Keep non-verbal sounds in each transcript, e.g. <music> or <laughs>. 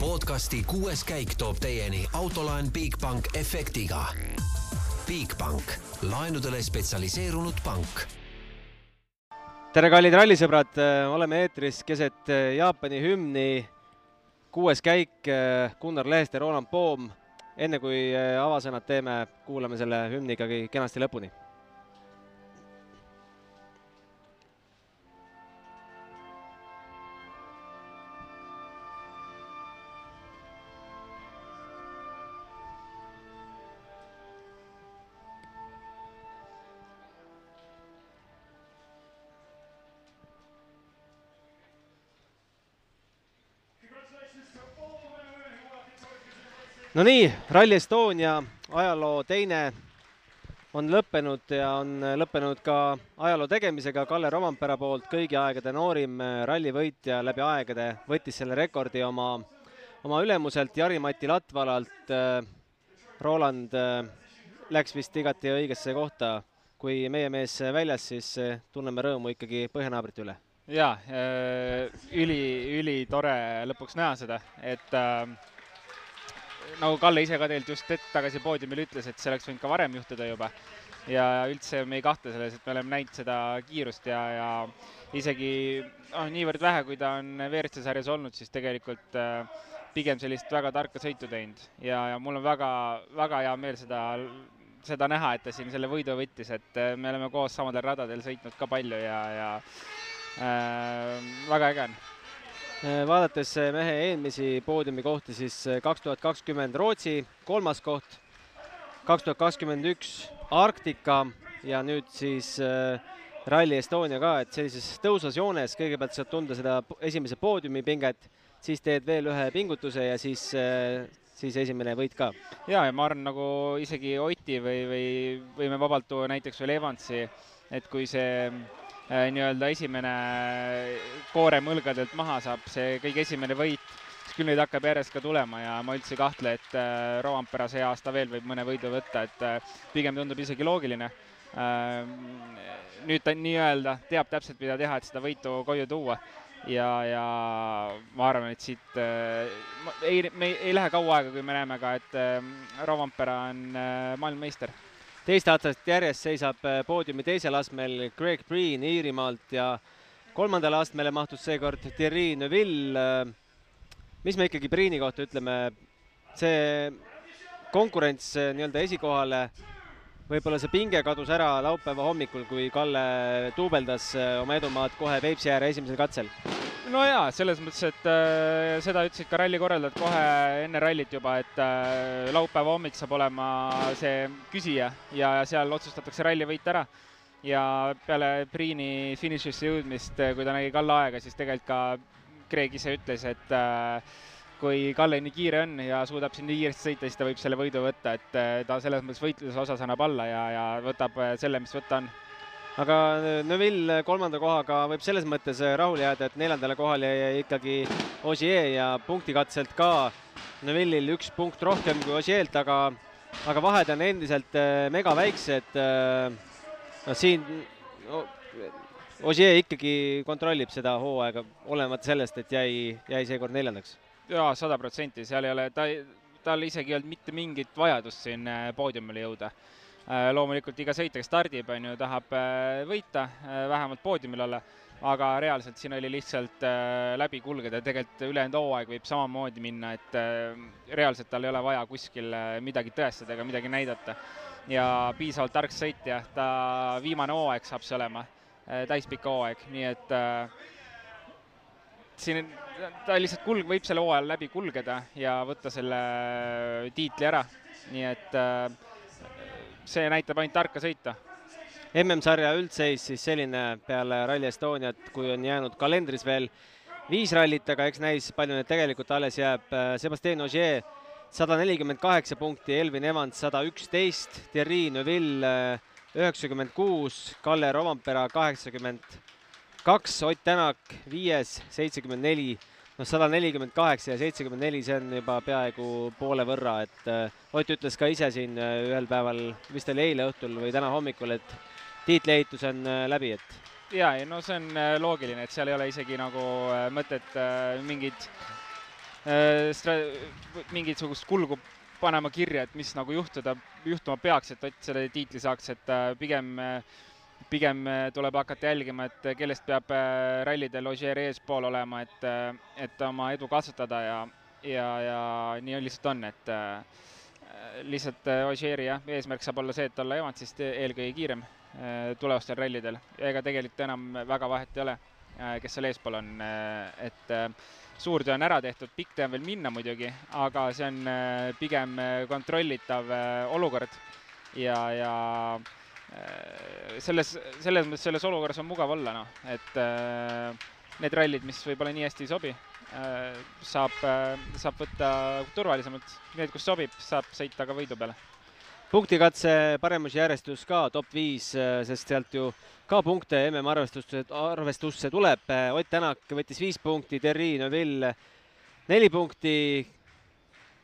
podcasti kuues käik toob teieni autolaen Bigbank efektiga. Bigbank, laenudele spetsialiseerunud pank tere, kallid rallisõbrad, oleme eetris keset Jaapani hümni. kuues käik, Gunnar Lehest ja Roland Poom. enne kui avasõnad teeme, kuulame selle hümni ikkagi kenasti lõpuni no nii, Rally Estonia ajaloo teine on lõppenud ja on lõppenud ka ajaloo tegemisega Kalle Rompera poolt kõigi aegade noorim rallivõitja läbi aegade, võttis selle rekordi oma, oma ülemuselt Jari-Mati Latvalalt. Roland läks vist igati õigesse kohta, kui meie mees väljas, siis tunneme rõõmu ikkagi põhjanaabrite üle. jaa, üli, ülitore lõpuks näha seda, et äh, nagu Kalle ise ka tegelikult just hetk tagasi poodiumil ütles, et see oleks võinud ka varem juhtuda juba. ja üldse me ei kahtle selles, et me oleme näinud seda kiirust ja, ja isegi noh, niivõrd vähe, kui ta on WRC sarjas olnud, siis tegelikult äh, pigem sellist väga tarka sõitu teinud ja, ja mul on väga, väga hea meel seda, seda näha, et ta siin selle võidu võttis, et äh, me oleme koos samadel radadel sõitnud ka palju ja, ja äh, väga äge on vaadates äh, mehe eelmisi poodiumi kohti, siis äh, kaks tuhat kakskümmend Rootsi kolmas koht, kaks tuhat kakskümmend üks Arktika ja nüüd siis Rally Estonia ka, et sellises tõusvas joones kõigepealt saad tunda seda esimese poodiumi pinget, siis teed veel ühe pingutuse ja siis, siis esimene võit ka. ja, ja ma arvan, nagu isegi Oti või, või võime vabalt tuua näiteks veel Evansi, et kui see Äh, nii-öelda esimene koorem õlgadelt maha saab, see kõige esimene võit, siis küll neid hakkab järjest ka tulema ja ma üldse ei kahtle, et äh, Rovampera see aasta veel võib mõne võidu võtta, et äh, pigem tundub isegi loogiline. nüüd ta nii-öelda teab täpselt, mida teha, et seda võitu koju tuua. Ja, ja ma arvan, et siit äh, ei, me ei, ei lähe kaua aega, kui me näeme ka, et äh, Rovampera on äh, maailmameister teist aastast järjest seisab äh, poodiumi teisel astmel Greg Breen Iirimaalt ja kolmandale astmele mahtus seekord Thierry Neuville. Äh, mis me ikkagi Breeni kohta ütleme, see konkurents äh, nii-öelda esikohale, võib-olla see pinge kadus ära laupäeva hommikul, kui Kalle duubeldas oma edumaad kohe Peipsi ääre esimesel katsel no jaa, selles mõttes, et äh, seda ütlesid ka ralli korraldajad kohe enne rallit juba, et äh, laupäeva hommik saab olema see küsija ja seal otsustatakse rallivõit ära. ja peale Priini finišisse jõudmist, äh, kui ta nägi Kalle aega, siis tegelikult ka Greg ise ütles, et äh, kui Kalle nii kiire on ja suudab siin nii kiiresti sõita, siis ta võib selle võidu võtta, et äh, ta selles mõttes võitluse osas annab alla ja, ja võtab äh, selle, mis võtta on aga äh, Neville kolmanda kohaga võib selles mõttes äh, rahule jääda, et neljandale kohale jäi ikkagi Ogier ja punktikatselt ka Neville'il üks punkt rohkem kui Ogier'lt, aga, aga vahed on endiselt äh, mega väiksed. no siin no, Ogier ikkagi kontrollib seda hooaega, olenemata sellest, et jäi, jäi seekord neljandaks. jaa, sada protsenti, seal ei ole, ta, tal isegi ei olnud mitte mingit vajadust siin poodiumile jõuda Äh, loomulikult iga sõitja, kes stardib, on ju, tahab äh, võita, äh, vähemalt poodiumil olla, aga reaalselt siin oli lihtsalt läbi kulgeda, tegelikult ülejäänud hooaeg võib samamoodi minna, et reaalselt tal ei ole vaja kuskil midagi tõestada ega midagi näidata. ja piisavalt tark sõitja, ta viimane hooaeg saab see olema, täispikk hooaeg, nii et siin ta lihtsalt kulg, võib selle hooajal läbi kulgeda ja võtta selle tiitli ära, nii et äh, see näitab ainult tarka sõita. MM-sarja üldseis siis selline peale Rally Estoniat, kui on jäänud kalendris veel viis rallit, aga eks näis, palju neid tegelikult alles jääb. Sebastian Ogier sada nelikümmend kaheksa punkti, Elvin Evans sada üksteist, Thierry Neuville üheksakümmend kuus, Kalle Rovampera kaheksakümmend kaks, Ott Tänak viies, seitsekümmend neli noh, sada nelikümmend kaheksa ja seitsekümmend neli, see on juba peaaegu poole võrra, et äh, Ott ütles ka ise siin äh, ühel päeval, vist oli eile õhtul või täna hommikul, et tiitliehitus on äh, läbi, et jaa, ei no see on loogiline, et seal ei ole isegi nagu mõtet mingit mingisugust kulgu panema kirja, et mis nagu juhtuda, juhtuma peaks, et Ott selle tiitli saaks, et pigem pigem tuleb hakata jälgima, et kellest peab rallidel Ogier eespool olema, et, et oma edu kasvatada ja, ja, ja nii lihtsalt on, et lihtsalt Ogieri jah, eesmärk saab olla see, et olla Evansist eelkõige kiirem tulevastel rallidel. ega tegelikult enam väga vahet ei ole, kes seal eespool on, et suur töö on ära tehtud, pikk tee on veel minna muidugi, aga see on pigem kontrollitav olukord ja, ja selles, selles mõttes selles olukorras on mugav olla, noh, et need rallid, mis võib-olla nii hästi ei sobi, saab, saab võtta turvalisemalt, need, kus sobib, saab sõita ka võidu peale. punktikatse paremusjärjestus ka top viis, sest sealt ju ka punkte MM-arvestusse, arvestusse tuleb. Ott Tänak võttis viis punkti, Terri Neuville neli punkti,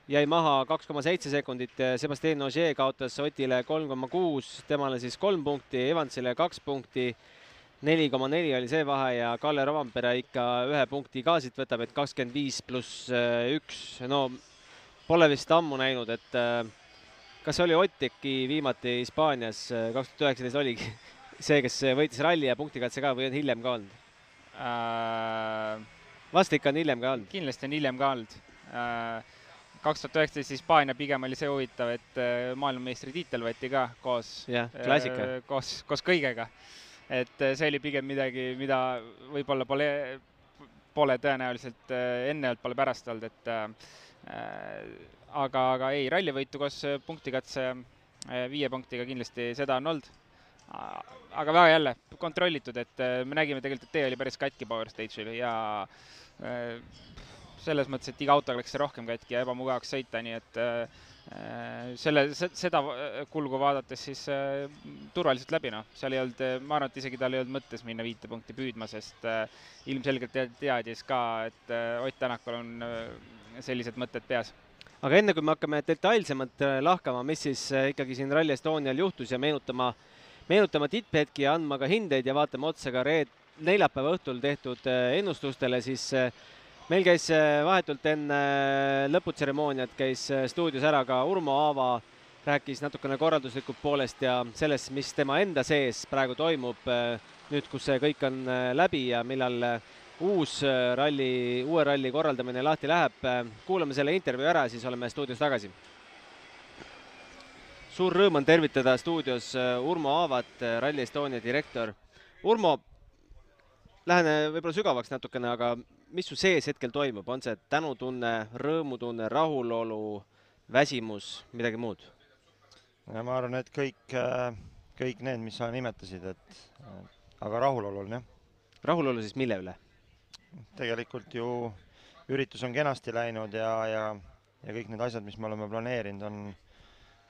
jäi maha kaks koma seitse sekundit, Sebastian Ogier kaotas Otile kolm koma kuus, temale siis kolm punkti, Evansile kaks punkti, neli koma neli oli see vahe ja Kalle Rovampere ikka ühe punkti ka siit võtab, et kakskümmend viis pluss äh, üks, no pole vist ammu näinud, et äh, kas oli Ott äkki viimati Hispaanias, äh, kaks tuhat üheksateist oligi <laughs> see, kes võitis ralli ja punktikatse ka või on hiljem ka olnud äh,? vast ikka on hiljem ka olnud? kindlasti on hiljem ka olnud äh, kaks tuhat üheksateist Hispaania pigem oli see huvitav, et äh, maailmameistritiitel võeti ka koos yeah,, äh, koos, koos kõigega. et äh, see oli pigem midagi, mida võib-olla pole, pole tõenäoliselt enne olnud, pole pärast olnud, et äh, aga, aga ei, rallivõitu koos punktikatse viie punktiga kindlasti seda on olnud. aga väga jälle kontrollitud, et me nägime tegelikult, et tee oli päris katki Power Stage'il ja äh, selles mõttes, et iga autoga läks see rohkem katki ja ebamugavaks sõita, nii et äh, selle, seda kulgu vaadates siis äh, turvaliselt läbi, noh, seal ei olnud, ma arvan, et isegi tal ei olnud mõttes minna viite punkti püüdma, sest äh, ilmselgelt teadis ka, et Ott Tänakul on sellised mõtted peas. Aga enne kui me hakkame detailsemalt lahkama, mis siis ikkagi siin Rally Estonial juhtus ja meenutama, meenutama tipphetki ja andma ka hindeid ja vaatame otsa ka reed-, neljapäeva õhtul tehtud ennustustele, siis meil käis äh, vahetult enne äh, lõputseremooniat, käis äh, stuudios ära ka Urmo Aava, rääkis natukene korralduslikust poolest ja sellest, mis tema enda sees praegu toimub, nüüd, kus see kõik on läbi ja millal uus ralli, uue ralli korraldamine lahti läheb. kuulame selle intervjuu ära, siis oleme stuudios tagasi. suur rõõm on tervitada stuudios Urmo Aavat, Rally Estonia direktor. Urmo, lähen võib-olla sügavaks natukene, aga mis su sees hetkel toimub, on see tänutunne, rõõmutunne, rahulolu, väsimus, midagi muud? ma arvan, et kõik, äh, kõik need, mis sa nimetasid, et aga rahulolu on jah. rahulolu siis mille üle? tegelikult ju üritus on kenasti läinud ja, ja, ja kõik need asjad, mis me oleme planeerinud, on,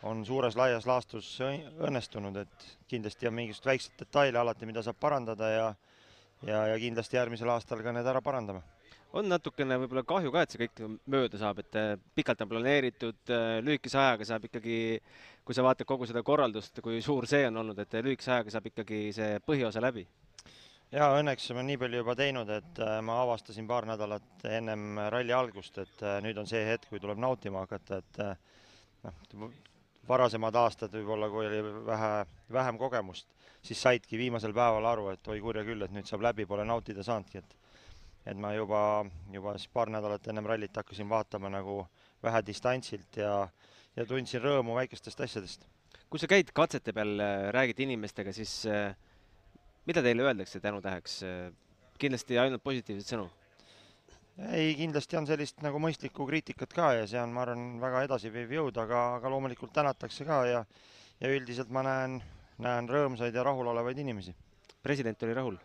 on suures laias laastus õnnestunud, et kindlasti on mingisuguseid väikseid detaile alati, mida saab parandada ja ja, ja kindlasti järgmisel aastal ka need ära parandame. on natukene võib-olla kahju ka, et see kõik mööda saab, et äh, pikalt on planeeritud, äh, lühikese ajaga saab ikkagi, kui sa vaatad kogu seda korraldust, kui suur see on olnud, et lühikese ajaga saab ikkagi see põhiosa läbi jaa, õnneks ma nii palju juba teinud, et äh, ma avastasin paar nädalat ennem ralli algust, et nüüd on see hetk, kui tuleb nautima hakata, et noh, varasemad aastad võib-olla, kui oli vähe, vähem kogemust, siis saidki viimasel päeval aru, et oi kurja küll, et nüüd saab läbi, pole nautida saanudki, et et ma juba, juba siis paar nädalat ennem rallit hakkasin vaatama nagu vähe distantsilt ja, ja tundsin rõõmu väikestest asjadest. kui sa käid katsete peal, räägid inimestega, siis mida teile öeldakse tänutäheks? kindlasti ainult positiivseid sõnu ei, kindlasti on sellist nagu mõistlikku kriitikat ka ja see on, ma arvan, väga edasiviiv jõud, aga, aga loomulikult tänatakse ka ja ja üldiselt ma näen, näen rõõmsaid ja rahulolevaid inimesi. president oli rahul?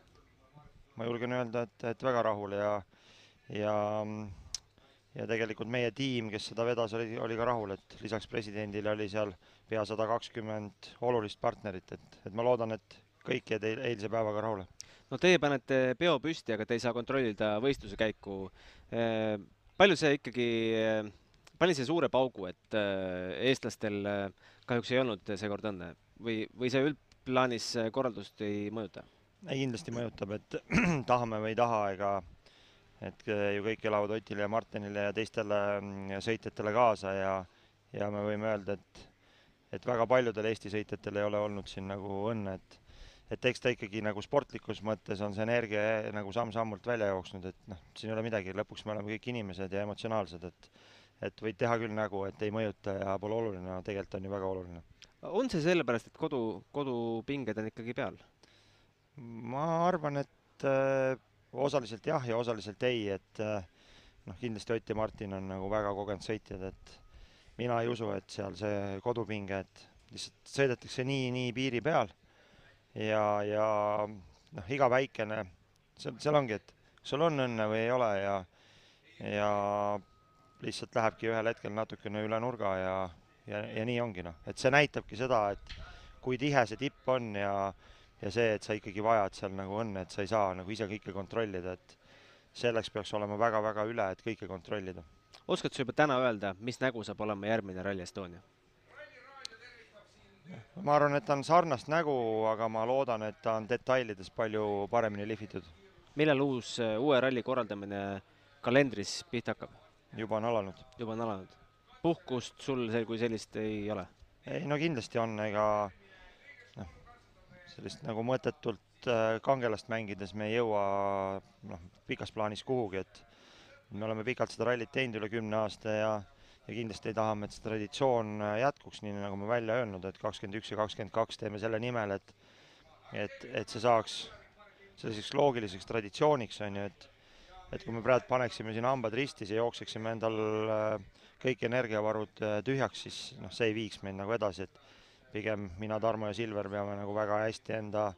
ma julgen öelda, et, et väga rahul ja, ja ja tegelikult meie tiim, kes seda vedas, oli, oli ka rahul, et lisaks presidendile oli seal pea sada kakskümmend olulist partnerit, et, et ma loodan, et kõik jäid eilse päevaga rahule no teie panete peo püsti, aga te ei saa kontrollida võistluse käiku. Eh, palju see ikkagi, eh, pani see suure paugu, et eh, eestlastel kahjuks ei olnud seekord õnne või, või see üldplaanis korraldust ei mõjuta? ei, kindlasti mõjutab, et <clears throat> tahame või ei taha, ega et ju kõik elavad Otile ja Martinile ja teistele mm, sõitjatele kaasa ja, ja me võime öelda, et, et väga paljudel Eesti sõitjatel ei ole olnud siin nagu õnne, et et eks ta ikkagi nagu sportlikus mõttes on see energia nagu samm-sammult välja jooksnud, et noh, siin ei ole midagi, lõpuks me oleme kõik inimesed ja emotsionaalsed, et et võid teha küll nägu, et ei mõjuta ja pole oluline, aga tegelikult on ju väga oluline. on see sellepärast, et kodu, kodupinged on ikkagi peal? ma arvan, et äh, osaliselt jah ja osaliselt ei, et äh, noh, kindlasti Ott ja Martin on nagu väga kogenud sõitjad, et mina ei usu, et seal see kodupinge, et lihtsalt sõidetakse nii, nii piiri peal ja, ja noh, iga väikene, seal, seal ongi, et sul on õnne või ei ole ja, ja lihtsalt lähebki ühel hetkel natukene üle nurga ja, ja, ja nii ongi noh, et see näitabki seda, et kui tihe see tipp on ja, ja see, et sa ikkagi vajad seal nagu õnne, et sa ei saa nagu ise kõike kontrollida, et selleks peaks olema väga-väga üle, et kõike kontrollida. oskad sa juba täna öelda, mis nägu saab olema järgmine Rally Estonia? Ma arvan, et ta on sarnast nägu, aga ma loodan, et ta on detailides palju paremini lihvitud. millal uus, uue ralli korraldamine kalendris pihta hakkab? juba on alanud. juba on alanud. puhkust sul see kui sellist ei ole? ei no kindlasti on, ega noh, sellist nagu mõttetult äh, kangelast mängides me ei jõua noh, pikas plaanis kuhugi, et me oleme pikalt seda rallit teinud, üle kümne aasta ja ja kindlasti tahame, et see traditsioon äh, jätkuks, nii nagu me välja öelnud, et kakskümmend üks ja kakskümmend kaks teeme selle nimel, et et, et see saaks selliseks loogiliseks traditsiooniks, on ju, et et kui me praegu paneksime siin hambad ristis ja jookseksime endal äh, kõik energiavarud äh, tühjaks, siis noh, see ei viiks meid nagu edasi, et pigem mina, Tarmo ja Silver peame nagu väga hästi enda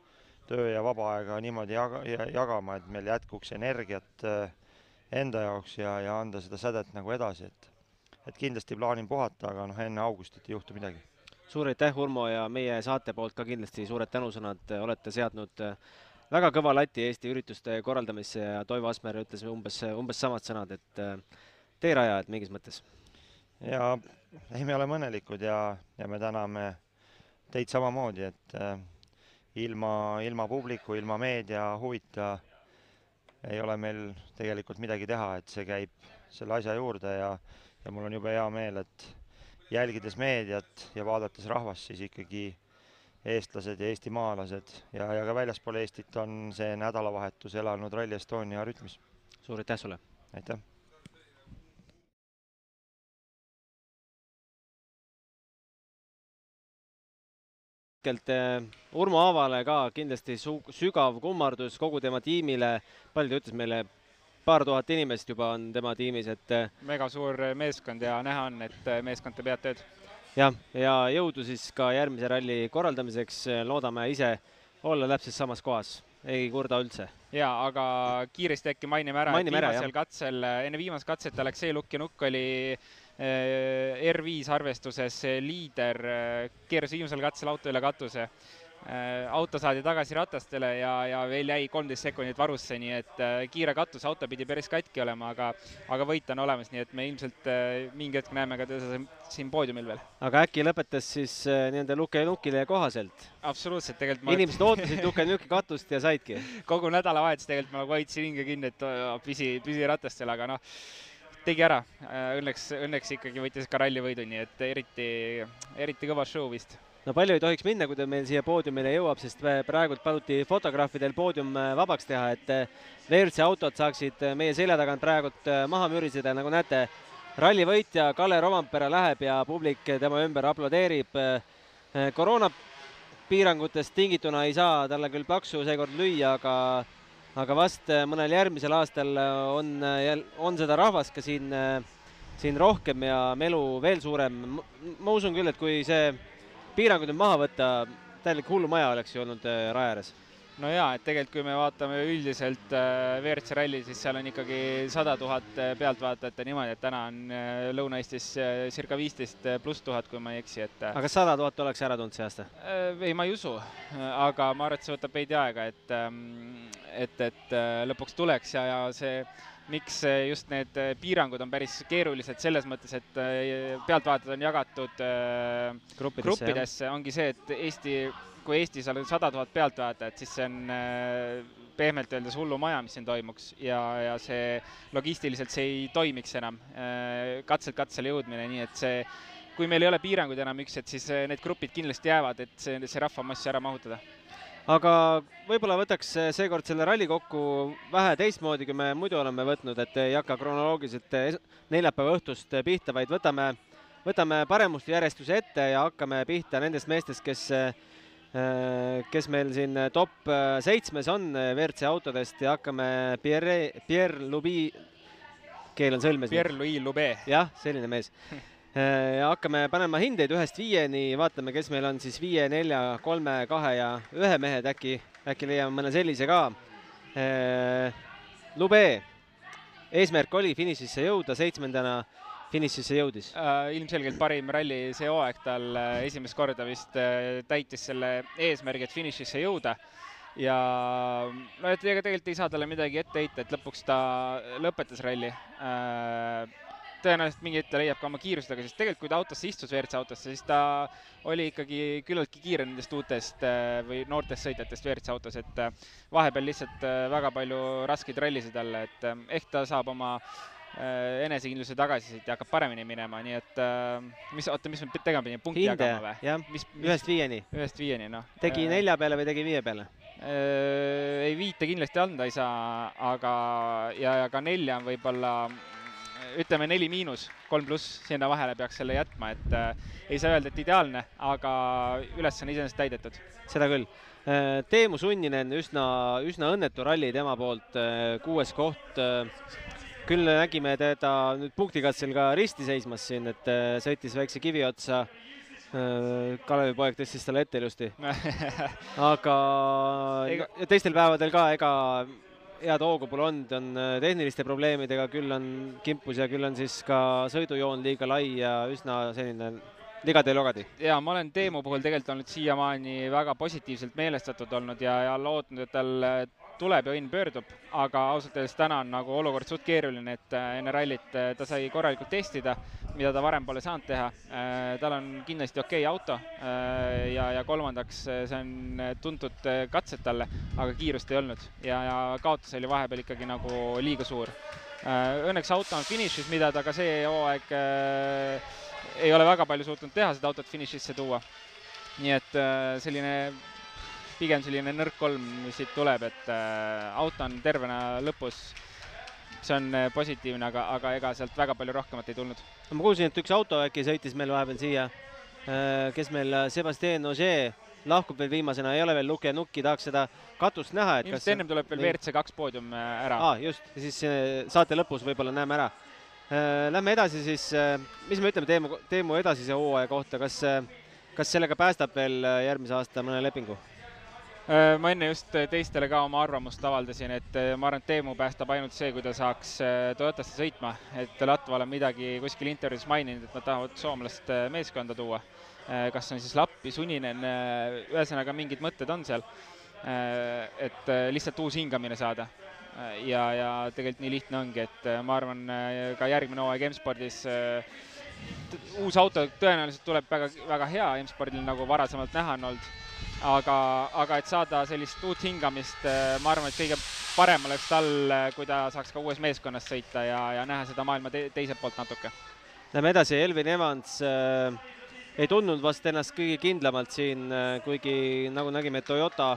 töö ja vaba aega niimoodi jaga, jagama, et meil jätkuks energiat enda jaoks ja, ja anda seda sädet nagu edasi, et et kindlasti plaanin puhata, aga noh, enne augustit ei juhtu midagi. suur aitäh, Urmo, ja meie saate poolt ka kindlasti suured tänusõnad, olete seadnud väga kõva lati Eesti ürituste korraldamisse ja Toivo Asmer ütles umbes, umbes samad sõnad, et äh, teerajajad mingis mõttes. ja ei, me oleme õnnelikud ja, ja me täname teid samamoodi, et äh, ilma, ilma publiku, ilma meedia huvita ei ole meil tegelikult midagi teha, et see käib selle asja juurde ja, ja mul on jube hea meel, et jälgides meediat ja vaadates rahvast, siis ikkagi eestlased ja eestimaalased ja, ja ka väljaspool Eestit on see nädalavahetus elanud Rally Estonia rütmis. suur aitäh sulle! aitäh! hetkelt eh, Urmo Aavale ka kindlasti sügav kummardus kogu tema tiimile, palju ta ütles meile, paar tuhat inimest juba on tema tiimis, et eh, mega suur meeskond ja näha on, et eh, meeskond teeb head tööd jah, ja jõudu siis ka järgmise ralli korraldamiseks, loodame ise olla täpselt samas kohas, ei kurda üldse. jaa, aga kiiresti äkki mainime ära, et viimasel jah. katsel, enne viimast katset Aleksei Lukjanuk oli äh, R5 arvestuses liider, äh, keeras viimasel katsel auto üle katuse Äh, auto saadi tagasi ratastele ja, ja veel jäi kolmteist sekundit varusse, nii et äh, kiire katus, auto pidi päris katki olema, aga aga võit on olemas, nii et me ilmselt äh, mingi hetk näeme ka teda siin poodiumil veel. aga äkki lõpetas siis nii-öelda Luke Nukile kohaselt? absoluutselt, tegelikult ma <laughs> inimesed ootasid Luke Nuki katust ja saidki? <laughs> kogu nädalavahetus tegelikult ma hoidsin hinge kinni, et püsi, püsi ratastel, aga noh, tegi ära. Õnneks, õnneks ikkagi võttis ka rallivõidu, nii et eriti, eriti kõva show vist no palju ei tohiks minna, kui ta meil siia poodiumile jõuab, sest praegult paluti fotograafidel poodium äh, vabaks teha, et äh, WRC autod saaksid äh, meie selja tagant praegult maha müriseda, nagu näete, ralli võitja Kalle Rompera läheb ja publik tema ümber aplodeerib. koroonapiirangutest tingituna ei saa talle küll paksu seekord lüüa, aga aga vast mõnel järgmisel aastal on, on seda rahvast ka siin, siin rohkem ja melu veel suurem. ma usun küll, et kui see piirangud nüüd maha võtta, täielik hullumaja oleks ju olnud äh, raja ääres no jaa, et tegelikult kui me vaatame üldiselt äh, WRC ralli, siis seal on ikkagi sada tuhat äh, pealtvaatajat ja niimoodi, et täna on Lõuna-Eestis circa viisteist pluss tuhat, kui ma ei eksi, et aga kas sada tuhat oleks ära tulnud see aasta? ei, ma ei usu, aga ma arvan, et see võtab veidi aega, et ähm, et, et lõpuks tuleks ja, ja see miks just need äh, piirangud on päris keerulised selles mõttes, et äh, pealtvaatajad on jagatud äh, gruppidesse, gruppidesse, ongi see, et Eesti kui Eestis on sada tuhat pealtvaatajat, siis see on pehmelt öeldes hullumaja, mis siin toimuks. Ja, ja see logistiliselt see ei toimiks enam, katselt katsele jõudmine, nii et see, kui meil ei ole piiranguid enam üks, et siis need grupid kindlasti jäävad, et see, see rahvamassi ära mahutada. Aga võib-olla võtaks seekord selle ralli kokku vähe teistmoodi, kui me muidu oleme võtnud, et ei hakka kronoloogiliselt neljapäeva õhtust pihta, vaid võtame, võtame paremuste järjestuse ette ja hakkame pihta nendest meestest, kes kes meil siin top seitsmes on WRC autodest ja hakkame Pierre, Pierre Lubi, keel on sõlmes. Pierre Louis Lube. jah, selline mees Äh, ja hakkame panema hindeid ühest viieni, vaatame, kes meil on siis viie, nelja, kolme, kahe ja ühe mehed, äkki, äkki leiame mõne sellise ka. Äh, Lube, eesmärk oli finišisse jõuda, seitsmendana finišisse jõudis äh,. ilmselgelt parim ralli see hooaeg tal äh, esimest korda vist äh, täitis selle eesmärgi, et finišisse jõuda ja no et ega tegelikult ei saa talle midagi ette heita, et lõpuks ta lõpetas ralli tõenäoliselt mingi hetk ta leiab ka oma kiirust, aga siis tegelikult, kui ta autosse istus, WRC autosse, siis ta oli ikkagi küllaltki kiire nendest uutest või noortest sõitjatest WRC autos, et vahepeal lihtsalt väga palju raskeid rallisid talle, et ehk ta saab oma enesekindluse tagasi siit ja hakkab paremini minema, nii et mis, oota, mis me tegema pidime, punkti Hinde, jagama või? jah, ühest viieni. ühest viieni, noh. tegi nelja peale või tegi viie peale? ei, viite kindlasti anda ei saa, aga, ja, ja ka nelja on võib-olla ütleme neli miinus, kolm pluss, sinna vahele peaks selle jätma, et äh, ei saa öelda, et ideaalne, aga ülesanne iseenesest täidetud. seda küll. Äh, Teemu Sunninen, üsna, üsna õnnetu ralli tema poolt, äh, kuues koht äh,. Küll nägime teda nüüd punktikatsel ka risti seismas siin, et äh, sõitis väikse kivi otsa äh, Kalevi poeg tõstis talle ette ilusti. <laughs> aga Ega... teistel päevadel ka, ega head hoogu pole olnud, on äh, tehniliste probleemidega, küll on kimpus ja küll on siis ka sõidujoon liiga lai ja üsna selline ligadi-logadi. ja ma olen Teemu puhul tegelikult olnud siiamaani väga positiivselt meelestatud olnud ja, ja lootnud, et tal tuleb ja õnn pöördub, aga ausalt öeldes täna on nagu olukord suht keeruline, et äh, enne rallit äh, ta sai korralikult testida, mida ta varem pole saanud teha. Äh, tal on kindlasti okei okay auto ja, ja kolmandaks see on tuntud katsed talle, aga kiirust ei olnud ja, ja kaotus oli vahepeal ikkagi nagu liiga suur. Õnneks auto on finišis, mida ta ka see hooaeg ei ole väga palju suutnud teha, seda autot finišisse tuua. nii et selline pigem selline nõrk kolm, mis siit tuleb, et äh, auto on tervena lõpus. see on äh, positiivne, aga, aga ega sealt väga palju rohkemat ei tulnud. ma kuulsin, et üks auto äkki sõitis meil vahepeal siia, äh, kes meil, Sebastian Ogier lahkub veel viimasena, ei ole veel luke ja nukki, tahaks seda katust näha, et ilmselt ennem tuleb veel WRC kaks poodium ära. aa, just, siis saate lõpus võib-olla näeme ära. Lähme edasi siis, mis me ütleme Teemu, Teemu edasise hooaja kohta, kas, kas sellega päästab veel järgmise aasta mõne lepingu? Äh, ma enne just teistele ka oma arvamust avaldasin, et äh, ma arvan, et Teemu päästab ainult see, kui ta saaks äh, Toyotasse sõitma, et Latval on midagi kuskil intervjuus maininud, et nad tahavad soomlast meeskonda tuua. kas on siis Lappi, Suninen, ühesõnaga mingid mõtted on seal, et lihtsalt uus hingamine saada. ja, ja tegelikult nii lihtne ongi, et ma arvan, ka järgmine hooaeg M-spordis uus auto tõenäoliselt tuleb väga, väga hea M-spordil, nagu varasemalt näha on olnud aga, aga et saada sellist uut hingamist, äh, ma arvan, et kõige parem oleks tal, äh, kui ta saaks ka uues meeskonnas sõita ja, ja näha seda maailma te teiselt poolt natuke. Lähme edasi, Elvin Evans äh, ei tundnud vast ennast kõige kindlamalt siin äh,, kuigi nagu nägime, Toyota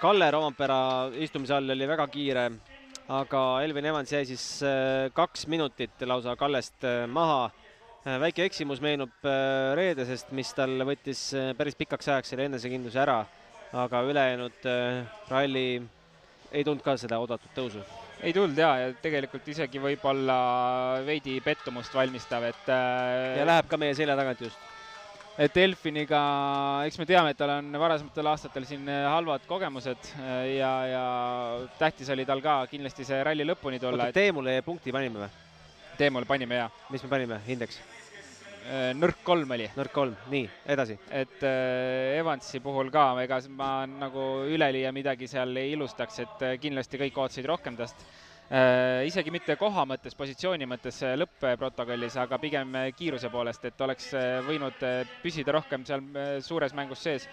Kalle Roompere istumise all oli väga kiire, aga Elvin Evans jäi siis äh, kaks minutit lausa Kallest äh, maha väike eksimus meenub äh, reedesest, mis tal võttis äh, päris pikaks ajaks selle enesekindluse ära, aga ülejäänud ralli ei tulnud ka seda oodatud tõusu. ei tulnud jaa, ja tegelikult isegi võib-olla veidi pettumust valmistav, et ja läheb ka meie selja tagant just. et Delfiniga, eks me teame, et tal on varasematel aastatel siin halvad kogemused ja, ja tähtis oli tal ka kindlasti see ralli lõpuni tulla. oota, Teemule punkti panime või? Teemule panime, jaa. mis me panime hindeks? Äh, nõrk kolm oli. nõrk kolm, nii, edasi. et äh, Evansi puhul ka, ega ma nagu üleliia midagi seal ei ilustaks, et äh, kindlasti kõik ootasid rohkem tast isegi mitte koha mõttes, positsiooni mõttes lõpp-protokollis, aga pigem kiiruse poolest, et oleks võinud püsida rohkem seal suures mängus sees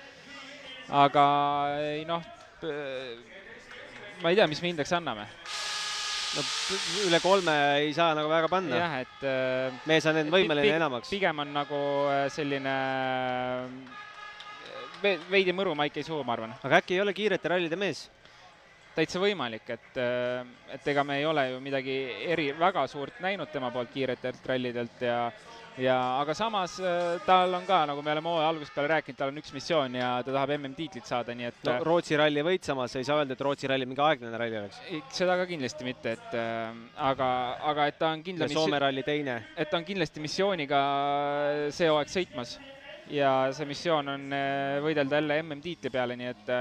aga ei noh, ma ei tea, mis me hindeks anname. No üle kolme ei saa nagu väga panna. jah, et äh, mees on end võimeline enamaks. pigem on nagu äh, selline veidi mõru maik ei suu, ma arvan. aga äkki ei ole kiirete rallide mees? täitsa võimalik, et, et ega me ei ole ju midagi eri, väga suurt näinud tema poolt kiiretelt rallidelt ja ja aga samas äh, tal on ka, nagu me oleme hooaja algusest peale rääkinud, tal on üks missioon ja ta tahab MM-tiitlit saada, nii et no äh, Rootsi ralli võit samas, ei saa öelda, et Rootsi ralli mingi aeglane ralli oleks. seda ka kindlasti mitte, et äh, aga, aga et ta on kindla ja Soome ralli teine. et ta on kindlasti missiooniga see hooaeg sõitmas ja see missioon on võidelda jälle MM-tiitli peale, nii et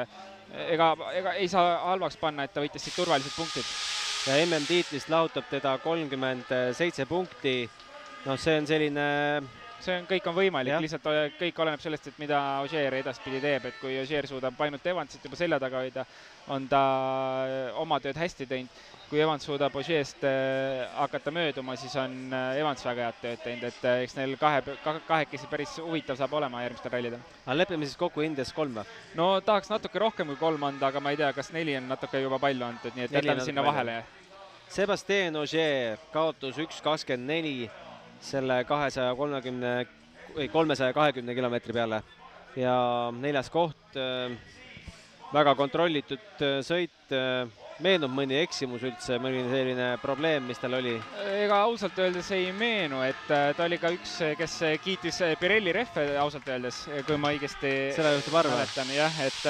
ega, ega ei saa halvaks panna, et ta võitis siit turvalised punktid. ja MM-tiitlist lahutab teda kolmkümmend seitse punkti noh, see on selline see on, kõik on võimalik, lihtsalt kõik oleneb sellest, et mida Ožeer edaspidi teeb, et kui Ožeer suudab ainult Evansit juba selja taga hoida, on ta äh, oma tööd hästi teinud. kui Evans suudab Ožeest äh, hakata mööduma, siis on äh, Evans väga head tööd teinud, et eks neil kahe, kahekesi päris huvitav saab olema järgmistel rallidel. aga lepime siis kokku Indias kolm või? no tahaks natuke rohkem kui kolm anda, aga ma ei tea, kas neli on natuke juba palju antud, nii et jätame sinna vahele. Sebastian Ogier kaotus üks kakskümmend neli selle kahesaja kolmekümne või kolmesaja kahekümne kilomeetri peale ja neljas koht, äh, väga kontrollitud äh, sõit, äh, meenub mõni eksimus üldse, mõni selline probleem, mis tal oli? ega ausalt öeldes ei meenu, et ta oli ka üks, kes kiitis Pirelli rehve ausalt öeldes, kui ma õigesti seda juhtub harva. mäletan jah, et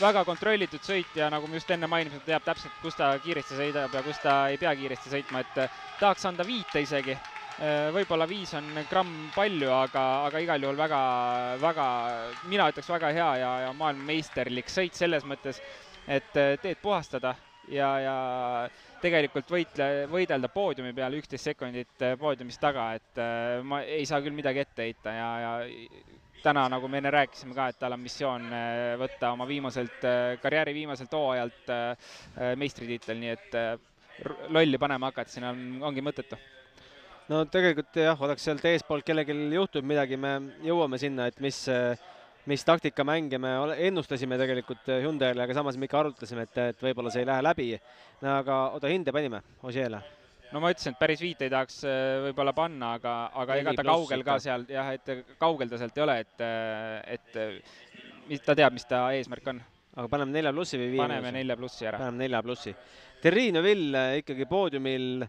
väga kontrollitud sõit ja nagu me just enne mainisime, ta teab täpselt, kus ta kiiresti sõidab ja kus ta ei pea kiiresti sõitma, et tahaks anda viite isegi võib-olla viis on gramm palju, aga, aga igal juhul väga, väga, mina ütleks väga hea ja, ja maailmameisterlik sõit selles mõttes, et äh, teed puhastada ja, ja tegelikult võitle, võidelda poodiumi peal üksteist sekundit äh, poodiumist taga, et ma ei saa küll midagi ette heita ja, ja täna, nagu me enne rääkisime ka, et tal on missioon võtta oma viimaselt, karjääri viimaselt hooajalt meistritiitel, nii et lolli panema hakata, siin on, ongi mõttetu no tegelikult jah, oleks sealt eespoolt kellelgi juhtub midagi, me jõuame sinna, et mis, mis taktikamänge me ennustasime tegelikult Hyundai'le, aga samas me ikka arutasime, et, et võib-olla see ei lähe läbi. no aga oota, hinde panime Ožeele? no ma ütlesin, et päris viit ei tahaks äh, võib-olla panna, aga, aga ega ta kaugel ka seal jah, et kaugel ta sealt ei ole, et, et ta teab, mis ta eesmärk on. aga paneme nelja plussi või viie? paneme nelja plussi ära. paneme nelja plussi. Terrine Vill ikkagi poodiumil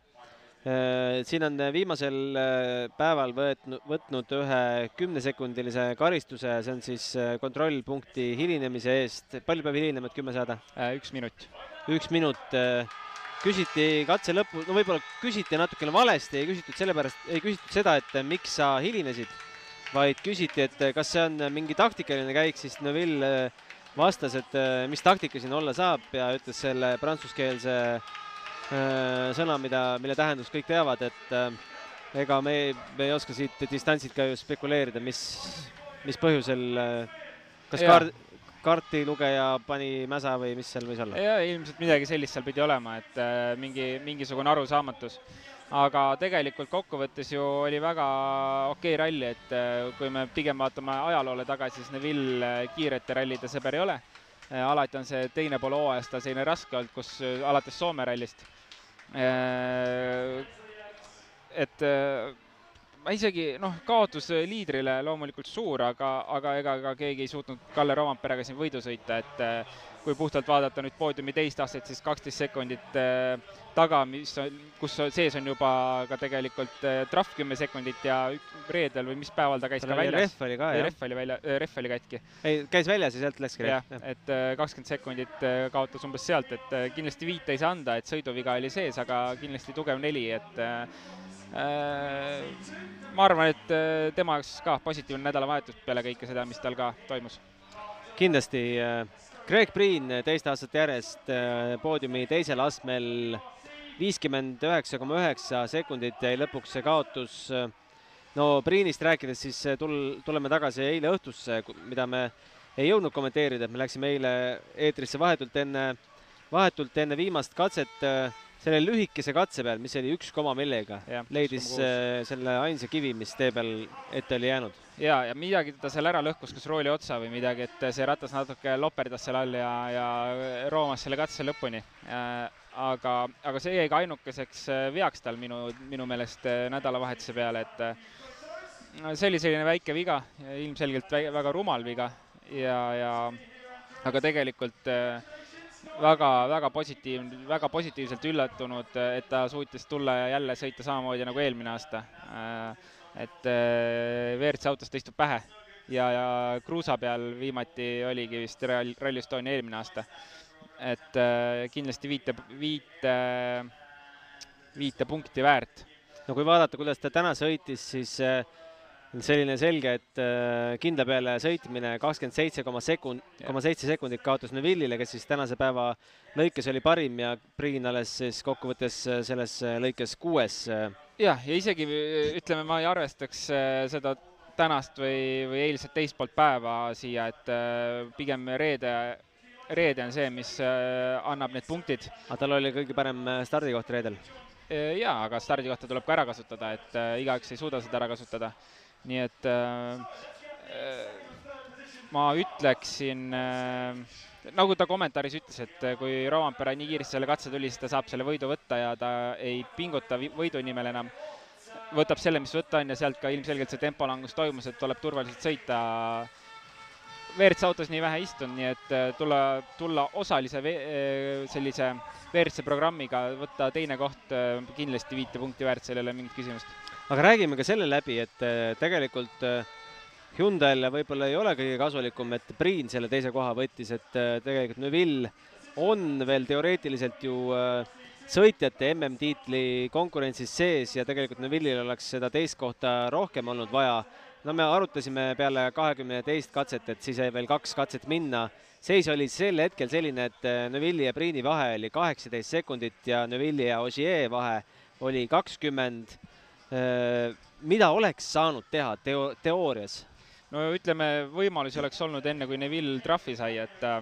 siin on viimasel äh, päeval võetnud, võtnud ühe kümnesekundilise karistuse, see on siis äh, kontrollpunkti hilinemise eest. palju peab hilinema, et kümme saada? üks minut. üks minut. küsiti katse lõppu, no võib-olla küsiti natukene valesti, ei küsitud sellepärast, ei küsitud seda, et miks sa hilinesid, vaid küsiti, et kas see on mingi taktikaline käik, siis Neville vastas, et mis taktika siin olla saab ja ütles selle prantsuskeelse Äh, sõna, mida, mille tähendust kõik teavad, et äh, ega me, me ei oska siit distantsilt ka ju spekuleerida, mis, mis põhjusel, äh, kas kaart, kaartilugeja pani mäsa või mis seal võis olla? jaa, ilmselt midagi sellist seal pidi olema, et mingi, mingisugune arusaamatus. aga tegelikult kokkuvõttes ju oli väga okei okay ralli, et kui me pigem vaatame ajaloole tagasi, siis Neville kiirete rallide sõber ei ole. alati on see teine pool hooajast on selline raske olnud, kus alates Soome rallist Äh, et äh, ma isegi noh, kaotus liidrile loomulikult suur, aga, aga ega ka keegi ei suutnud Kalle Roomperega siin võidu sõita, et äh, kui puhtalt vaadata nüüd poodiumi teist astet, siis kaksteist sekundit taga, mis, kus sees on juba ka tegelikult trahv kümme sekundit ja reedel või mis päeval ta käis ta ka väljas. rehv oli ka, jah? rehv oli välja, rehv oli katki. ei, käis väljas ja sealt läkski rehv. jah, et kakskümmend sekundit kaotas umbes sealt, et kindlasti viite ei saa anda, et sõiduviga oli sees, aga kindlasti tugev neli, et Äh, ma arvan, et äh, tema jaoks ka positiivne nädalavahetus peale kõike seda, mis tal ka toimus. kindlasti. Äh, Greg Priin teist aastat järjest poodiumi teisel astmel viiskümmend üheksa koma üheksa sekundit jäi lõpuks see kaotus. no Priinist rääkides, siis tul-, tuleme tagasi eile õhtusse, mida me ei jõudnud kommenteerida, et me läksime eile eetrisse vahetult enne, vahetult enne viimast katset selle lühikese katse peal, mis oli üks koma millega, leidis 1,6. äh, selle ainsa kivi, mis tee peal ette oli jäänud. ja, ja midagi ta seal ära lõhkus, kas rooli otsa või midagi, et see ratas natuke loperdas seal all ja, ja roomas selle katse lõpuni. aga, aga see jäi ka ainukeseks äh, veaks tal minu, minu meelest äh, nädalavahetuse peale, et äh, see oli selline väike viga, ilmselgelt väga rumal viga ja, ja aga tegelikult väga-väga positiivne, väga positiivselt üllatunud, et ta suutis tulla ja jälle sõita samamoodi nagu eelmine aasta. et WRC autost istub pähe ja, ja kruusa peal viimati oligi vist Rally, Rally Estonia eelmine aasta. et äh, kindlasti viite, viite, viite punkti väärt no kui vaadata, kuidas ta täna sõitis, siis äh, selline selge, et äh, kindla peale sõitmine kakskümmend seitse koma sekund, koma seitse sekundit kaotas Neville'ile, kes siis tänase päeva lõikes oli parim ja Priin alles siis kokkuvõttes äh, selles äh, lõikes kuues. jah, ja isegi ütleme, ma ei arvestaks seda tänast või, või eilset teist poolt päeva siia, et pigem reede, reede on see, mis annab need punktid. aga tal oli kõige parem stardikoht reedel. jaa, aga stardikohta tuleb ka ära kasutada, et igaüks ei suuda seda ära kasutada. Nii et äh, äh, ma ütleksin äh, nagu ta kommentaaris ütles, et kui Rovampere nii kiiresti selle katse tuli, siis ta saab selle võidu võtta ja ta ei pinguta võidu nimel enam. võtab selle, mis võtta on ja sealt ka ilmselgelt see tempolangus toimus, et tuleb turvaliselt sõita. WRC autos nii vähe istunud, nii et tulla, tulla osalise ve- sellise WRC programmiga, võtta teine koht kindlasti viite punkti väärt, seal ei ole mingit küsimust. Aga räägime ka selle läbi, et äh, tegelikult äh, Hyundai'le võib-olla ei ole kõige kasulikum, et Priin selle teise koha võttis, et äh, tegelikult Neville on veel teoreetiliselt ju sõitjate MM-tiitli konkurentsis sees ja tegelikult Neville'il oleks seda teist kohta rohkem olnud vaja. no me arutasime peale kahekümne teist katset, et siis jäi veel kaks katset minna. seis oli sel hetkel selline, et Neville'i ja Priini vahe oli kaheksateist sekundit ja Neville'i ja Ogier vahe oli kakskümmend. Mida oleks saanud teha teo-, teoorias? no ütleme, võimalusi oleks olnud enne, kui Neville trahvi sai, et äh,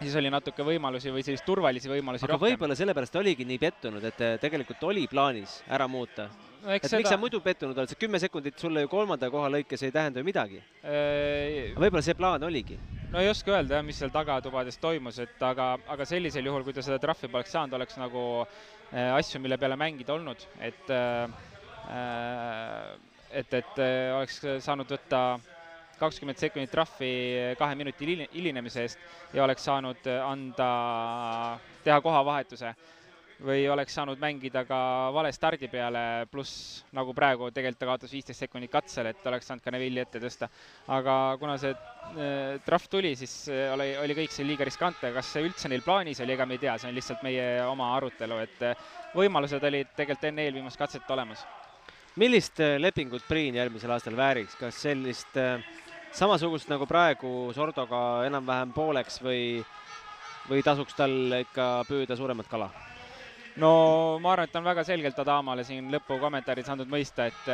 siis oli natuke võimalusi või selliseid turvalisi võimalusi aga rohkem. võib-olla sellepärast oligi nii pettunud, et äh, tegelikult oli plaanis ära muuta. no et eks miks seda sa muidu pettunud oled, see kümme sekundit sulle ju kolmanda koha lõikes ei tähenda ju midagi. äh, võib-olla see plaan oligi. no ei oska öelda jah, mis seal tagatubades toimus, et aga, aga sellisel juhul, kui ta seda trahvi poleks saanud, oleks nagu äh, asju, mille peale mängida olnud, et äh, äh, et, et äh, oleks saanud võtta kakskümmend sekundit trahvi kahe minuti hili- hilinemise eest ja oleks saanud anda, teha kohavahetuse või oleks saanud mängida ka vale stardi peale, pluss nagu praegu tegelikult ta kaotas viisteist sekundit katsel, et oleks saanud ka Neville'i ette tõsta. aga kuna see äh, trahv tuli, siis äh, oli, oli kõik see liiga riskantne, kas see üldse neil plaanis oli, ega me ei tea, see on lihtsalt meie oma arutelu, et äh, võimalused olid tegelikult enne eelviimast katset olemas. Millist äh, lepingut Priin järgmisel aastal vääriks, kas sellist äh, samasugust nagu praegu Sordoga enam-vähem pooleks või, või tasuks tal ikka püüda suuremat kala? no ma arvan, et on väga selgelt Adamale siin lõpukommentaaris andnud mõista, et,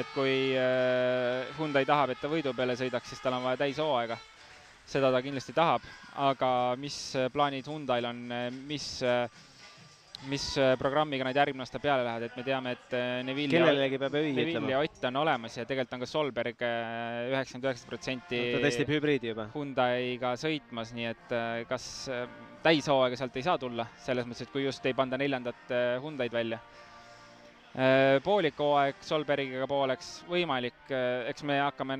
et kui äh, Hyundai tahab, et ta võidu peale sõidaks, siis tal on vaja täishooaega. seda ta kindlasti tahab, aga mis plaanid Hyundai'l on, mis, mis programmiga nad järgmine aasta peale lähevad, et me teame, et Neville kellelegi peab öi Neville ütlema. ja Ott on olemas ja tegelikult on ka Solberg äh, üheksakümmend üheksa protsenti ta testib hübriidi juba. Hyundai'ga sõitmas, nii et äh, kas äh, täishooaega sealt ei saa tulla, selles mõttes, et kui just ei panda neljandat äh, Hyundai'd välja. Poolik hooaeg Solbergiga pooleks võimalik, eks me hakkame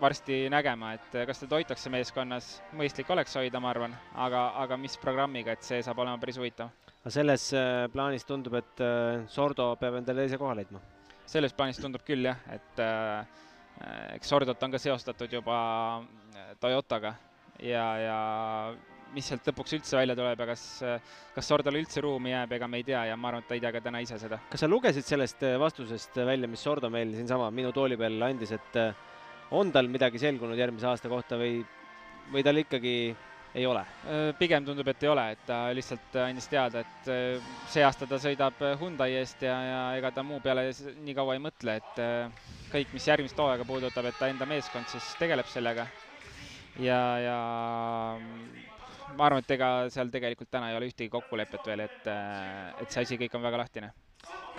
varsti nägema, et äh, kas teda hoitakse meeskonnas, mõistlik oleks hoida, ma arvan, aga, aga mis programmiga, et see saab olema päris huvitav. Aga selles äh, plaanis tundub, et äh, Sordo peab endale teise koha leidma. selles plaanis tundub küll jah, et äh, eks Sordot on ka seostatud juba Toyotaga ja, ja mis sealt lõpuks üldse välja tuleb ja kas, kas Sordole üldse ruumi jääb, ega me ei tea ja ma arvan, et ta ei tea ka täna ise seda. kas sa lugesid sellest vastusest välja, mis Sordo meil siinsama minu tooli peal andis, et on tal midagi selgunud järgmise aasta kohta või, või tal ikkagi ei ole? Äh, pigem tundub, et ei ole, et ta lihtsalt andis teada, et äh, see aasta ta sõidab Hyundai eest ja, ja ega ta muu peale nii kaua ei mõtle, et äh, kõik, mis järgmist hooaega puudutab, et ta enda meeskond siis tegeleb sellega. ja, ja ma arvan, et ega seal tegelikult täna ei ole ühtegi kokkulepet veel, et, et see asi kõik on väga lahtine.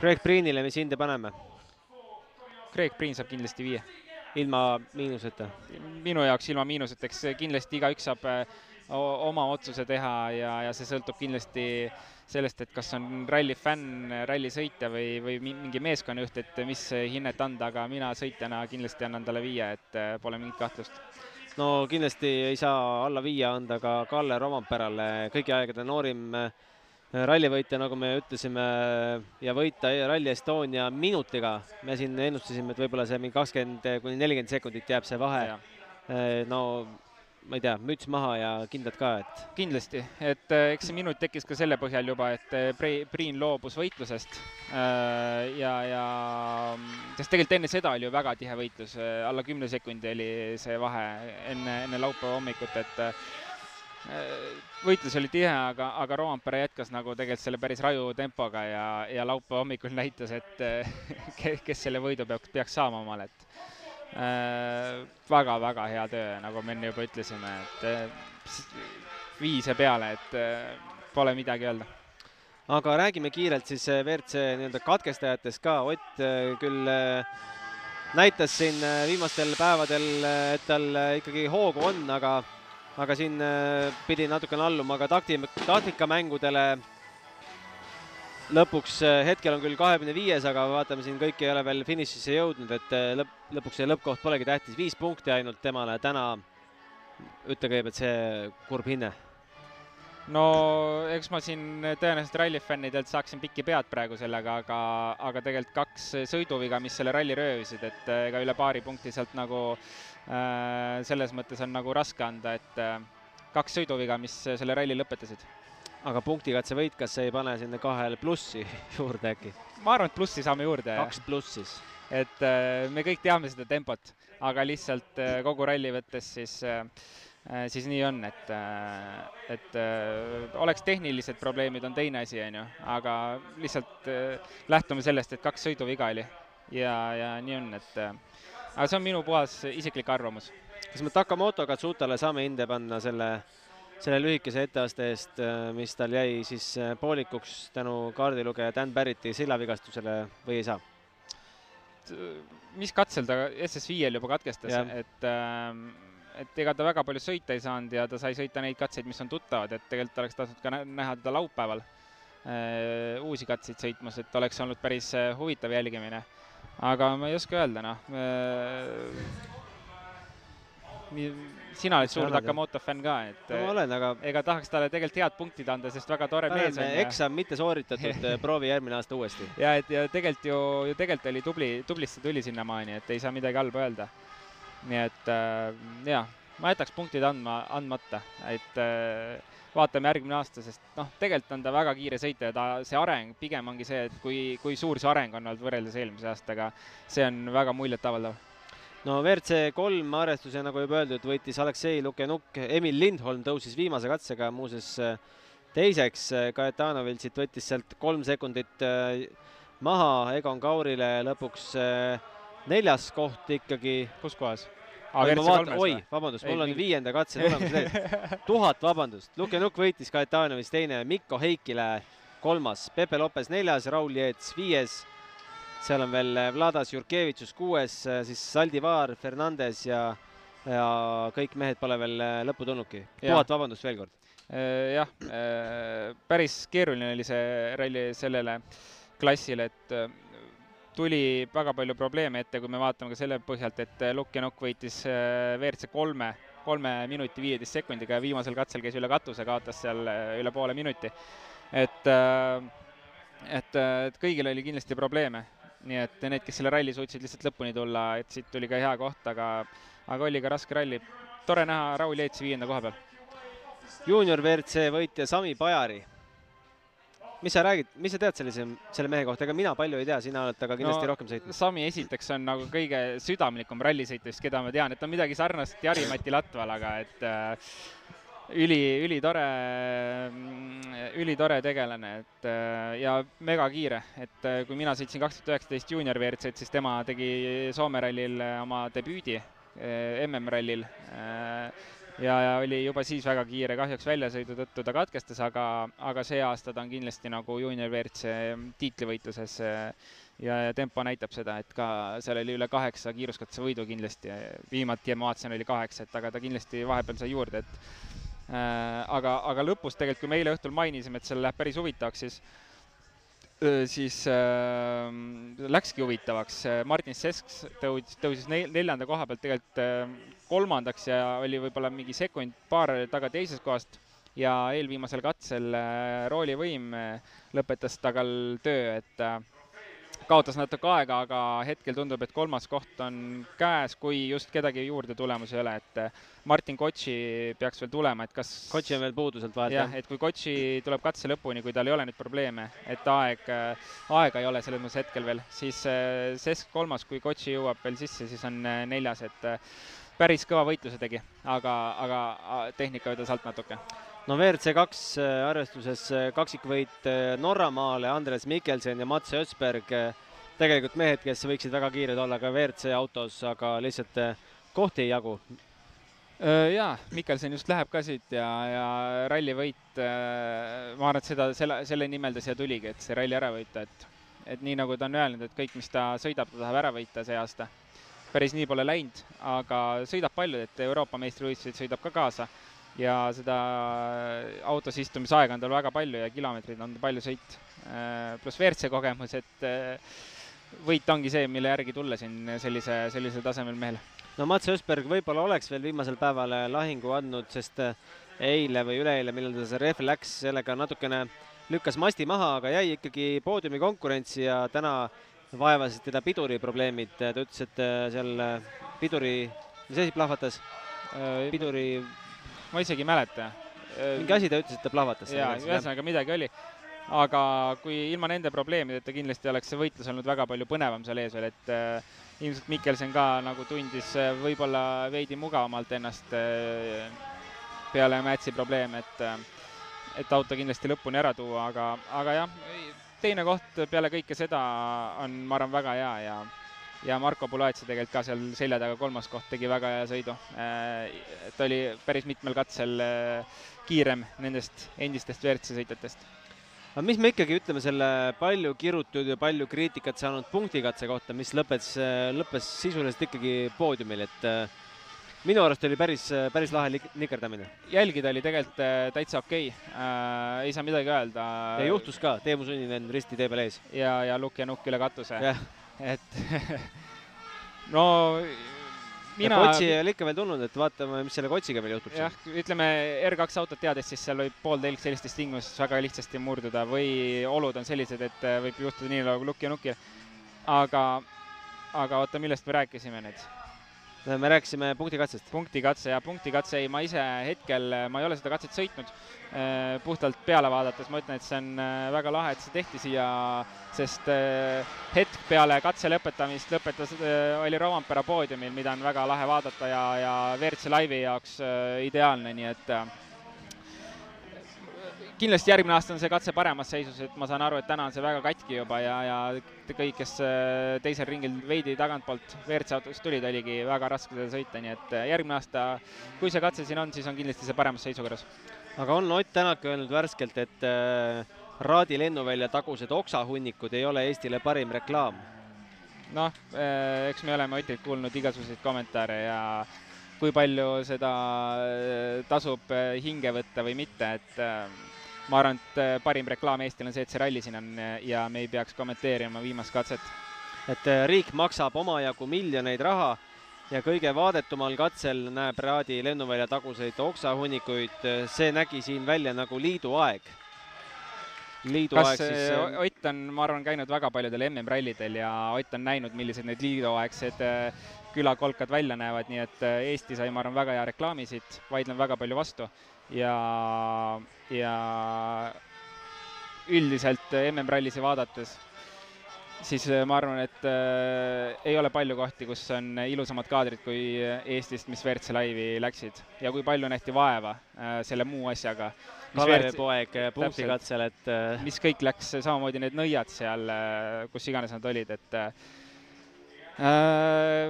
Craig Priinile, mis hinde paneme? Craig Priin saab kindlasti viie. ilma miinuseta? minu jaoks ilma miinuseta, eks kindlasti igaüks saab oma otsuse teha ja, ja see sõltub kindlasti sellest, et kas on ralli fänn, rallisõitja või, või mingi meeskonnajuht, et mis hinnet anda, aga mina sõitjana kindlasti annan talle viie, et pole mingit kahtlust no kindlasti ei saa alla viie anda ka Kalle Rompeerale, kõigi aegade noorim äh, rallivõitja, nagu me ütlesime, ja võita Rally Estonia minutiga. me siin ennustasime, et võib-olla see mingi kakskümmend kuni nelikümmend sekundit jääb see vahe. Äh, no ma ei tea, müts maha ja kindlad ka, et. kindlasti, et äh, eks see minut tekkis ka selle põhjal juba, et äh, Priin loobus võitlusest äh, ja, ja sest tegelikult enne seda oli ju väga tihe võitlus, alla kümne sekundi oli see vahe enne, enne laupäeva hommikut, et võitlus oli tihe, aga, aga Roompere jätkas nagu tegelikult selle päris raju tempoga ja, ja laupäeva hommikul näitas, et <laughs> kes selle võidu peab, peaks saama omale, et väga-väga äh, hea töö, nagu me enne juba ütlesime, et äh, viise peale, et äh, pole midagi öelda. aga räägime kiirelt siis WRC nii-öelda katkestajatest ka, Ott küll näitas siin viimastel päevadel, et tal ikkagi hoogu on, aga aga siin pidi natukene alluma ka takti, taktikamängudele lõpuks eh, hetkel on küll kahekümne viies, aga vaatame siin kõik ei ole veel finišisse jõudnud, et eh, lõpp, lõpuks see lõppkoht polegi tähtis, viis punkti ainult temale täna. ütle kõigepealt see kurb hinne. no eks ma siin tõenäoliselt rallifännidelt saaksin pikki pead praegu sellega, aga, aga tegelikult kaks sõiduviga, mis selle ralli röövisid, et eh, ega üle paari punkti sealt nagu äh, selles mõttes on nagu raske anda, et äh, kaks sõiduviga, mis selle ralli lõpetasid aga punktikatse võit, kas ei pane sinna kahele plussi <laughs> juurde äkki? ma arvan, et plussi saame juurde. kaks pluss siis? et äh, me kõik teame seda tempot, aga lihtsalt äh, kogu ralli võttes siis äh, siis nii on, et, et oleks tehnilised probleemid, on teine asi, on ju, aga lihtsalt lähtume sellest, et kaks sõiduviga oli ja, ja nii on, et aga see on minu puhas isiklik arvamus. kas me Takamoto Katsutale saame hinde panna selle selle lühikese etteaste eest, äh, mis tal jäi siis äh, poolikuks tänu kaardilugeja Dan Barretti sillavigastusele või ei saa? mis katsel ta SS5-l juba katkestas, et ähm, et ega ta väga palju sõita ei saanud ja ta sai sõita neid katseid, mis on tuttavad, et tegelikult oleks tahtnud ka näha teda laupäeval äh, uusi katseid sõitmas, et oleks olnud päris huvitav jälgimine. aga ma ei oska öelda, noh sina oled suur Takamoto fänn ka, et no, olen, aga ega tahaks talle tegelikult head punktid anda, sest väga tore mees on. eksam mitte sooritatud <laughs> proovi järgmine aasta uuesti. ja et ja tegelikult ju, ju tegelikult oli tubli, tublisti tuli sinnamaani, et ei saa midagi halba öelda. nii et äh, jaa, ma jätaks punktid andma, andmata, et äh, vaatame järgmine aasta, sest noh, tegelikult on ta väga kiire sõitja ja ta, see areng pigem ongi see, et kui, kui suur see areng on olnud võrreldes eelmise aastaga, see on väga muljetavaldav no WRC kolm arvestuse, nagu juba öeldud, võitis Aleksei Lukenuk, Emil Lindholm tõusis viimase katsega muuseas äh, teiseks, Kajetanovitšilt võttis sealt kolm sekundit äh, maha Egon Kaurile lõpuks äh, neljas koht ikkagi. kus kohas? oi, vabandust, mul on viienda katse tulemus ees. <laughs> tuhat vabandust, Lukenuk võitis Kajetanovitš teine, Mikko Heikile kolmas, Pepe Lopes neljas, Raul Jeets viies seal on veel eh, Vladas Jurkevitšus kuues, eh, siis Saldivar, Fernandes ja, ja kõik mehed pole veel eh, lõppu tulnudki. tuhat vabandust veel kord. jah, päris keeruline oli see ralli sellele klassile, et tuli väga palju probleeme ette, kui me vaatame ka selle põhjalt, et Lukjanok võitis WRC kolme, kolme minuti viieteist sekundiga ja viimasel katsel käis üle katuse, kaotas seal üle poole minuti. et, et, et kõigil oli kindlasti probleeme nii et need, kes selle ralli suutsid lihtsalt lõpuni tulla, et siit tuli ka hea koht, aga, aga oli ka raske ralli. tore näha Raul Jeetsi viienda koha peal. juunior WRC võitja Sami Pajari. mis sa räägid, mis sa tead sellise, selle mehe kohta, ega mina palju ei tea, sina oled temaga kindlasti no, rohkem sõitnud. Sami esiteks on nagu kõige südamlikum rallisõitjast, keda ma tean, et on midagi sarnast Jari-Mati Latvalaga, et äh, üli, ülitore, ülitore tegelane, et ja megakiire, et kui mina sõitsin kaks tuhat üheksateist juunior WRC-d, siis tema tegi Soome rallil oma debüüdi MM-rallil ja, ja oli juba siis väga kiire, kahjuks väljasõidu tõttu ta katkestas, aga, aga see aasta ta on kindlasti nagu juunior WRC tiitlivõitluses ja, ja tempo näitab seda, et ka seal oli üle kaheksa kiiruskatsevõidu kindlasti, viimati ma vaatasin, oli kaheksa, et aga ta kindlasti vahepeal sai juurde, et äh, aga, aga lõpus tegelikult, kui me eile õhtul mainisime, et seal läheb päris huvitavaks, siis siis äh, läkski huvitavaks. Martin Sesks tõusis, tõusis neljanda koha pealt tegelikult äh, kolmandaks ja oli võib-olla mingi sekund, paar taga teisest kohast ja eelviimasel katsel äh, roolivõim äh, lõpetas tagal töö, et äh, kaotas natuke aega, aga hetkel tundub, et kolmas koht on käes, kui just kedagi juurde tulemas ei ole, et eh, Martin Kotši peaks veel tulema, et kas Kotši on veel puudu sealt vahelt, jah? et kui Kotši tuleb katse lõpuni, kui tal ei ole nüüd probleeme, et aeg, eh, aega ei ole selles mõttes hetkel veel, siis eh, Sesk kolmas, kui Kotši jõuab veel sisse, siis on neljas, et päris kõva võitluse tegi, aga, aga tehnika vedas alt natuke no WRC kaks äh, arvestuses äh, kaksikvõit äh, Norramaale, Andres Mikkelsen ja Mats Ösberg, tegelikult mehed, kes võiksid väga kiired olla ka WRC autos, aga lihtsalt kohti ei jagu. jaa, Mikkelson just läheb ka siit ja, ja rallivõit, ma arvan, et seda, selle, selle nimel ta siia tuligi, et see ralli ära võita, et et nii, nagu ta on öelnud, et kõik, mis ta sõidab, ta tahab ära võita see aasta. päris nii pole läinud, aga sõidab palju, et Euroopa meistrivõistluseid sõidab ka kaasa ja seda autos istumisaega on tal väga palju ja kilomeetreid on palju sõit. Äh, pluss WRC kogemus, et äh, võit ongi see, mille järgi tulla siin sellise, sellisel tasemel mehel. no Mats Ösberg võib-olla oleks veel viimasel päeval lahingu andnud, sest äh, eile või üleeile, millal ta see rehv läks, sellega natukene lükkas masti maha, aga jäi ikkagi poodiumi konkurentsi ja täna vaevasid teda piduriprobleemid, ta ütles, et seal piduri, mis asi plahvatas? piduri ma isegi ei mäleta. mingi asi ta ütles, et ta plahvatas. jaa, ühesõnaga midagi oli. aga kui ilma nende probleemideta kindlasti oleks see võitlus olnud väga palju põnevam seal ees veel, et äh, ilmselt Mikkelsen ka nagu tundis äh, võib-olla veidi mugavamalt ennast äh, peale Mätsi probleeme, et äh, et auto kindlasti lõpuni ära tuua, aga, aga jah, teine koht peale kõike seda on, ma arvan, väga hea ja ja Marko Pulaitsa tegelikult ka seal selja taga kolmas koht tegi väga hea sõidu. Äh, ta oli päris mitmel katsel äh, kiirem nendest endistest WRC sõitjatest. aga mis me ikkagi ütleme selle palju kirutud ja palju kriitikat saanud punktikatse kohta, mis lõppes, lõppes sisuliselt ikkagi poodiumil, et äh, minu arust oli päris, päris lahe nikerdamine. jälgida oli tegelikult täitsa okei okay. äh,, ei saa midagi öelda. ja juhtus ka, Teemu Sunninen risti tee peal ees. ja, ja lukk ja nukk üle katuse yeah et <laughs> no mina. Kotsi ei ole ikka veel tulnud, et vaatame, mis selle Kotsiga veel juhtub. jah, ütleme R2 autot teades, siis seal võib pooltelg sellistes tingimustes väga lihtsasti murduda või olud on sellised, et äh, võib juhtuda nii nagu Lukk ja Nukil. aga, aga oota, millest me rääkisime nüüd? me rääkisime punktikatsest. punktikatse ja punktikatse, ei, ma ise hetkel, ma ei ole seda katset sõitnud. Äh, puhtalt peale vaadates ma ütlen, et see on äh, väga lahe, et see tehti siia, sest äh, hetk peale katse lõpetamist lõpetas, oli Rovampere poodiumil, mida on väga lahe vaadata ja, ja WRC Live'i jaoks ideaalne, nii et kindlasti järgmine aasta on see katse paremas seisus, et ma saan aru, et täna on see väga katki juba ja, ja kõik, kes teisel ringil veidi tagantpoolt WRC autost tulid, oligi väga raske seda sõita, nii et järgmine aasta, kui see katse siin on, siis on kindlasti see paremas seisukorras. Aga on Ott Tänak öelnud värskelt, et äh, Raadi lennuvälja tagused oksahunnikud ei ole Eestile parim reklaam? noh, eks me oleme Otilt kuulnud igasuguseid kommentaare ja kui palju seda tasub hinge võtta või mitte, et ma arvan, et äh, parim reklaam Eestil on see, et see ralli siin on äh, ja me ei peaks kommenteerima viimast katset. et äh, riik maksab omajagu miljoneid raha ja kõige vaadetumal katsel näeb Raadi lennuvälja taguseid oksahunnikuid, see nägi siin välja nagu liidu aeg. liidu kas siis Ott on, ma arvan, käinud väga paljudel MM-rallidel ja Ott on näinud, millised need liiduaegsed külakolkad välja näevad, nii et Eesti sai, ma arvan, väga hea reklaami siit, vaidlen väga palju vastu. Ja, ja üldiselt MM-rallisi vaadates, siis äh, ma arvan, et äh, ei ole palju kohti, kus on ilusamad kaadrid kui Eestist, mis WRC laivi läksid ja kui palju nähti vaeva äh, selle muu asjaga. Kalevipoeg äh, punktikatsel, et äh, mis kõik läks, samamoodi need nõiad seal äh,, kus iganes nad olid, et äh,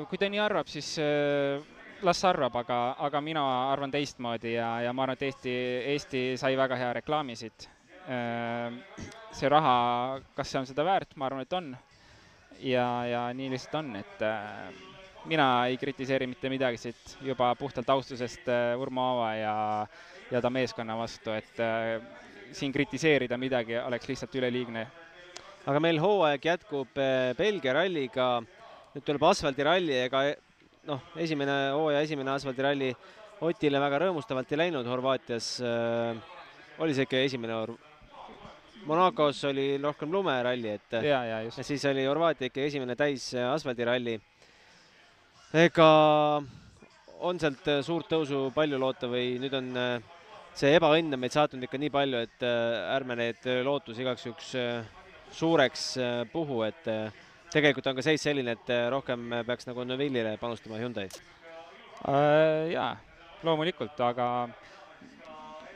kui ta nii arvab, siis äh, las arvab, aga, aga mina arvan teistmoodi ja, ja ma arvan, et Eesti, Eesti sai väga hea reklaami siit. See raha, kas see on seda väärt, ma arvan, et on. ja, ja nii lihtsalt on, et mina ei kritiseeri mitte midagi siit juba puhtalt austusest Urmo Aava ja, ja ta meeskonna vastu, et siin kritiseerida midagi oleks lihtsalt üleliigne. aga meil hooaeg jätkub Belgia ralliga, nüüd tuleb asfaldiralli, ega noh, esimene hooaja esimene asfaldiralli Otile väga rõõmustavalt ei läinud Horvaatias oli see ikka esimene? Monacos oli rohkem lumeralli, et ja, ja, just. siis oli Horvaatia ikka esimene täis asfaldiralli. ega on sealt suurt tõusu palju loota või nüüd on see ebaõnn on meid saatnud ikka nii palju, et ärme need lootusi igaks juhuks suureks puhu, et tegelikult on ka seis selline, et rohkem peaks nagu Neville'ile panustama Hyundai äh,? jaa, loomulikult, aga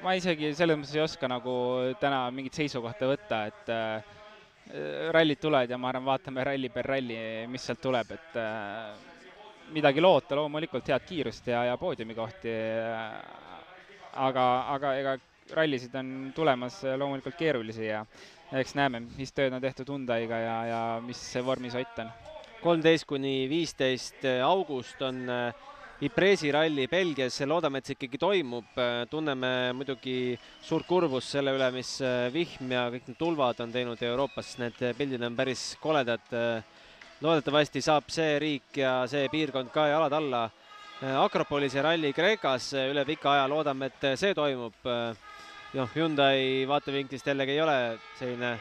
ma isegi selles mõttes ei oska nagu täna mingit seisukohta võtta, et äh, rallid tulevad ja ma arvan, vaatame ralli per ralli, mis sealt tuleb, et äh, midagi loota, loomulikult head kiirust ja, ja poodiumikohti äh,, aga, aga ega rallisid on tulemas loomulikult keerulisi ja eks näeme, mis tööd on tehtud Hyundai'ga ja, ja mis vormis Ott on. kolmteist kuni viisteist august on äh, Ipresi ralli Belgias, loodame, et see ikkagi toimub, äh, tunneme muidugi suurt kurbust selle üle, mis äh, vihm ja kõik need tulvad on teinud Euroopas, need pildid on päris koledad. loodetavasti saab see riik ja see piirkond ka jalad alla. Akropolise ralli Kreekas üle pika aja, loodame, et see toimub noh, Hyundai vaatevinklist jällegi ei ole selline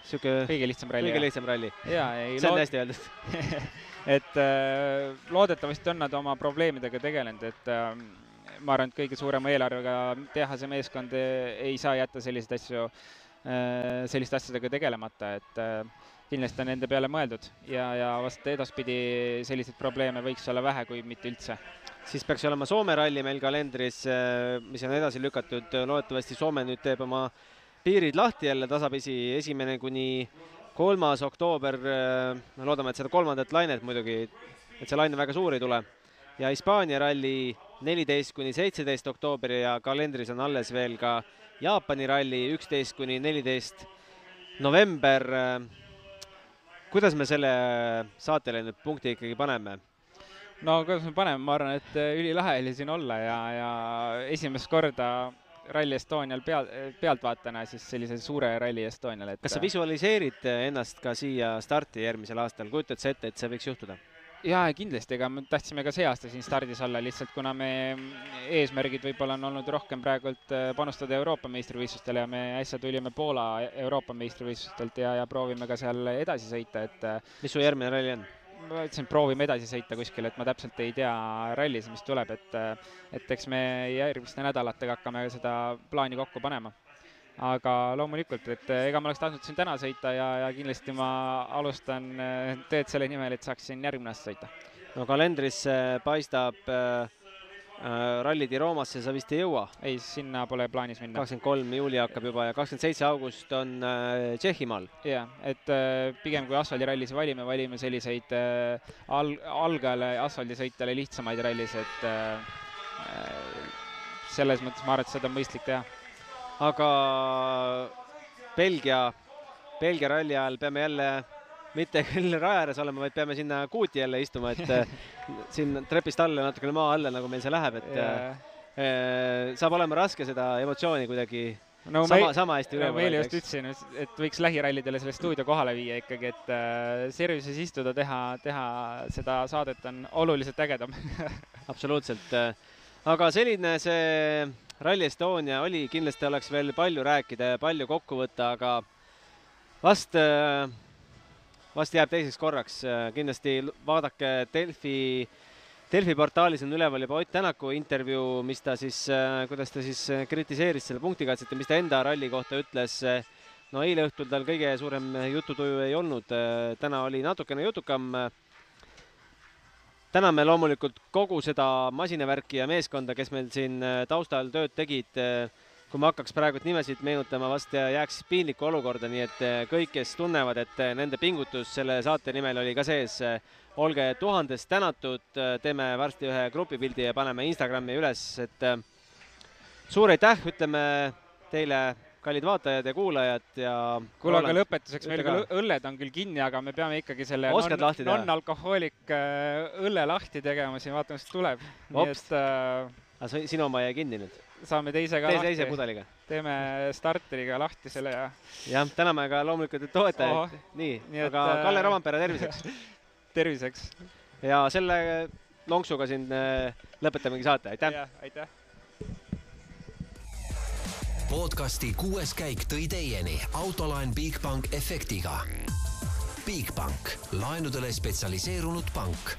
niisugune äh, kõige lihtsam ralli. kõige lihtsam ralli. see on hästi öeldud <laughs> et äh, loodetavasti on nad oma probleemidega tegelenud, et äh, ma arvan, et kõige suurema eelarvega tehase meeskond ei saa jätta selliseid asju äh,, selliste asjadega tegelemata, et äh, kindlasti on nende peale mõeldud ja, ja vast edaspidi selliseid probleeme võiks olla vähe, kui mitte üldse siis peaks olema Soome ralli meil kalendris, äh, mis on edasi lükatud, loodetavasti Soome nüüd teeb oma piirid lahti jälle tasapisi, esimene kuni kolmas oktoober, äh, loodame, et seda kolmandat lainet muidugi, et see laine väga suur ei tule. ja Hispaania ralli neliteist kuni seitseteist oktoober ja kalendris on alles veel ka Jaapani ralli üksteist kuni neliteist november. kuidas me selle saatele nüüd punkti ikkagi paneme? no kuidas me paneme, ma arvan, et äh, ülilahe oli siin olla ja, ja esimest korda Rally Estonial peal, pealtvaatajana siis sellise suure Rally Estonial, et kas sa visualiseerid ennast ka siia starti järgmisel aastal, kujutad sa ette, et see võiks juhtuda? jaa, kindlasti, ega me tahtsime ka see aasta siin stardis olla, lihtsalt kuna me eesmärgid võib-olla on olnud rohkem praegult äh, panustada Euroopa meistrivõistlustele ja me äsja tulime Poola Euroopa meistrivõistlustelt ja, ja proovime ka seal edasi sõita, et äh, mis su järgmine ralli on? Ma ütlesin, proovime edasi sõita kuskil, et ma täpselt ei tea rallis, mis tuleb, et et eks me järgmiste nädalatega hakkame seda plaani kokku panema. aga loomulikult, et ega ma oleks tahtnud siin täna sõita ja, ja kindlasti ma alustan tööd selle nimel, et saaksin järgmine aasta sõita. no kalendrisse paistab äh Äh, Rally di Roomasse sa vist ei jõua? ei, sinna pole plaanis minna. kakskümmend kolm juuli hakkab juba ja kakskümmend seitse august on äh, Tšehhimaal. jah, et äh, pigem kui asfaldirallis valime, valime selliseid al-, algajale, asfaldisõitjale lihtsamaid rallisid, et selles mõttes ma arvan, et seda on mõistlik teha. aga Belgia, Belgia ralli ajal peame jälle mitte küll raja ääres olema, vaid peame sinna kuuti jälle istuma, et <laughs> äh, siin trepist alla natukene maa alla, nagu meil see läheb, et yeah. äh, saab olema raske seda emotsiooni kuidagi no, sama, sama hästi üle võtta. ma eile just ütlesin, et võiks lähirallidele selle stuudio kohale viia ikkagi, et äh, service'is istuda, teha, teha seda saadet on oluliselt ägedam <laughs> absoluutselt. aga selline see Rally Estonia oli, kindlasti oleks veel palju rääkida ja palju kokku võtta, aga vast äh, vast jääb teiseks korraks, kindlasti vaadake Delfi, Delfi portaalis on üleval juba Ott Tänaku intervjuu, mis ta siis, kuidas ta siis kritiseeris selle punktikatset ja mis ta enda ralli kohta ütles. no eile õhtul tal kõige suurem jututuju ei olnud, täna oli natukene jutukam. täname loomulikult kogu seda masinavärki ja meeskonda, kes meil siin taustal tööd tegid kui ma hakkaks praegult nimesid meenutama, vast jääks piinlikku olukorda, nii et kõik, kes tunnevad, et nende pingutus selle saate nimel oli ka sees, olge tuhandest tänatud, teeme varsti ühe grupipildi ja paneme Instagrami üles, et suur aitäh, ütleme teile kallid vaatajad ja kuulajad ja kuule, aga lõpetuseks, meil küll õlled on küll kinni, aga me peame ikkagi selle non-alkohoolik non õlle lahti tegema, siin vaatame, mis tuleb. nii et äh, aga sinu oma jäi kinni nüüd? Saame teise ka Tee, lahti. teise pudeliga. teeme starteriga lahti selle ja. jah, täname ka loomulikult toetajaid. nii, nii, aga et, Kalle Rompere terviseks <laughs> terviseks. ja selle lonksuga siin äh, lõpetamegi saate, aitäh. aitäh podcasti kuues käik tõi teieni autolaen Bigbank efektiga. Bigbank, laenudele spetsialiseerunud pank